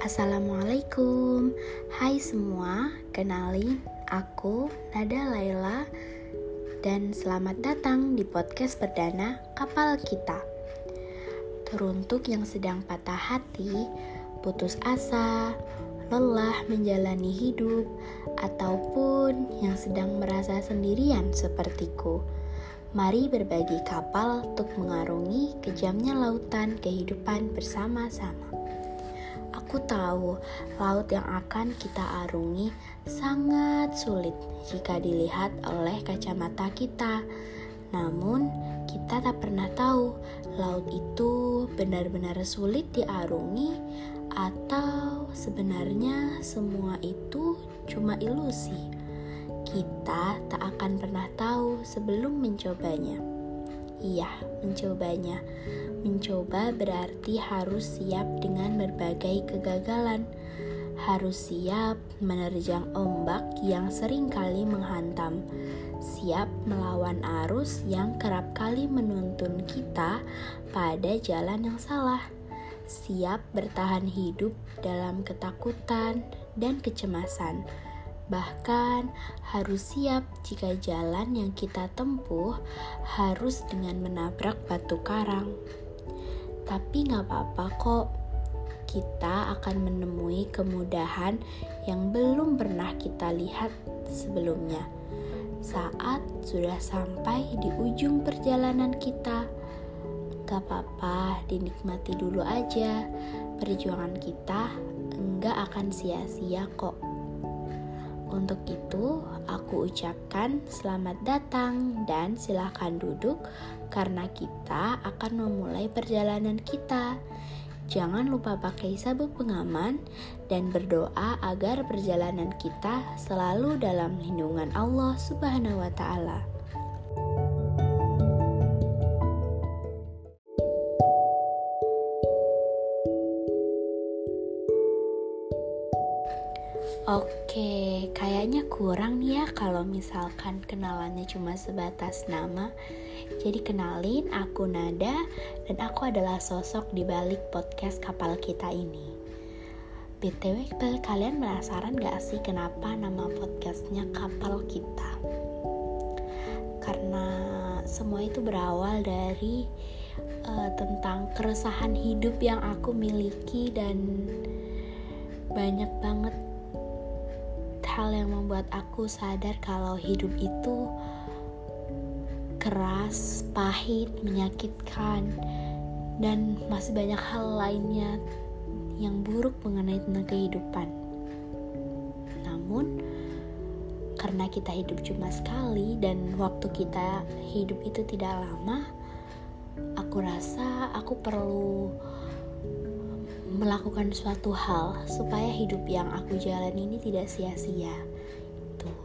Assalamualaikum. Hai semua, kenalin aku Nada Laila Dan selamat datang di podcast perdana Kapal Kita. Teruntuk yang sedang patah hati, putus asa, lelah menjalani hidup Ataupun yang sedang merasa sendirian sepertiku. Mari berbagi kapal untuk mengarungi kejamnya lautan kehidupan bersama-sama. Aku tahu laut yang akan kita arungi sangat sulit jika dilihat oleh kacamata kita. Namun, kita tak pernah tahu laut itu benar-benar sulit diarungi atau sebenarnya semua itu cuma ilusi. Kita tak akan pernah tahu sebelum mencobanya. Iya, mencobanya. Mencoba berarti harus siap dengan berbagai kegagalan. Harus siap menerjang ombak yang sering kali menghantam. Siap melawan arus yang kerap kali menuntun kita pada jalan yang salah. Siap bertahan hidup dalam ketakutan dan kecemasan Bahkan harus siap jika jalan yang kita tempuh harus dengan menabrak batu karang. Tapi nggak apa-apa kok, kita akan menemui kemudahan yang belum pernah kita lihat sebelumnya. Saat sudah sampai di ujung perjalanan kita, gak apa-apa, dinikmati dulu aja. Perjuangan kita enggak akan sia-sia kok. Untuk itu, aku ucapkan selamat datang dan silahkan duduk karena kita akan memulai perjalanan kita. Jangan lupa pakai sabuk pengaman dan berdoa agar perjalanan kita selalu dalam lindungan Allah Subhanahu wa Ta'ala. Oke, kayaknya kurang nih ya kalau misalkan kenalannya cuma sebatas nama. Jadi kenalin, aku Nada dan aku adalah sosok di balik podcast kapal kita ini. BTW, kalian penasaran gak sih kenapa nama podcastnya kapal kita? Karena semua itu berawal dari uh, tentang keresahan hidup yang aku miliki dan banyak banget hal yang membuat aku sadar kalau hidup itu keras, pahit, menyakitkan, dan masih banyak hal lainnya yang buruk mengenai tentang kehidupan. Namun, karena kita hidup cuma sekali dan waktu kita hidup itu tidak lama, aku rasa aku perlu melakukan suatu hal supaya hidup yang aku jalani ini tidak sia-sia. Tuh.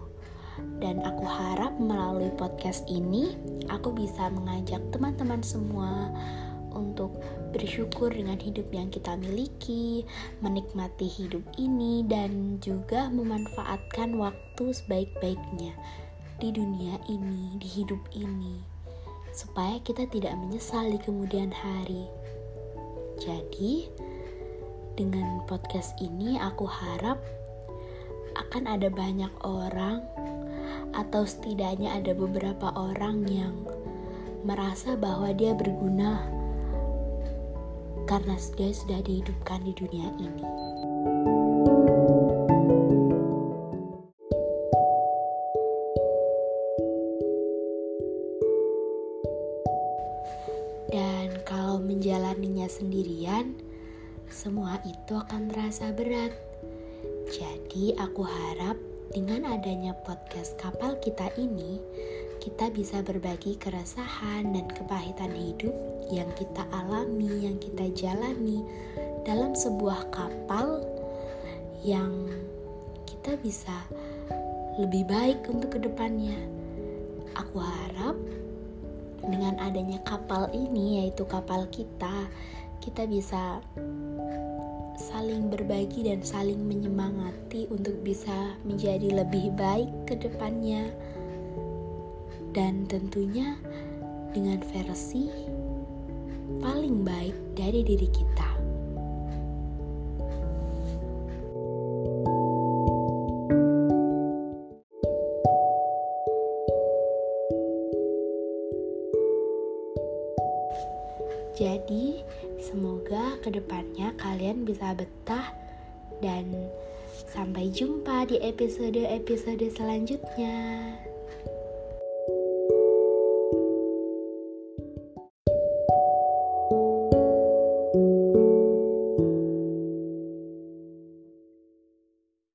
Dan aku harap melalui podcast ini aku bisa mengajak teman-teman semua untuk bersyukur dengan hidup yang kita miliki, menikmati hidup ini dan juga memanfaatkan waktu sebaik-baiknya di dunia ini, di hidup ini supaya kita tidak menyesal di kemudian hari. Jadi, dengan podcast ini aku harap akan ada banyak orang atau setidaknya ada beberapa orang yang merasa bahwa dia berguna karena dia sudah dihidupkan di dunia ini. Dan kalau menjalaninya sendirian, semua itu akan terasa berat. Jadi, aku harap dengan adanya podcast kapal kita ini, kita bisa berbagi keresahan dan kepahitan hidup yang kita alami, yang kita jalani dalam sebuah kapal yang kita bisa lebih baik untuk ke depannya. Aku harap dengan adanya kapal ini, yaitu kapal kita, kita bisa saling berbagi dan saling menyemangati untuk bisa menjadi lebih baik ke depannya. Dan tentunya dengan versi paling baik dari diri kita. Jadi, semoga ke depannya kalian bisa betah dan sampai jumpa di episode-episode selanjutnya.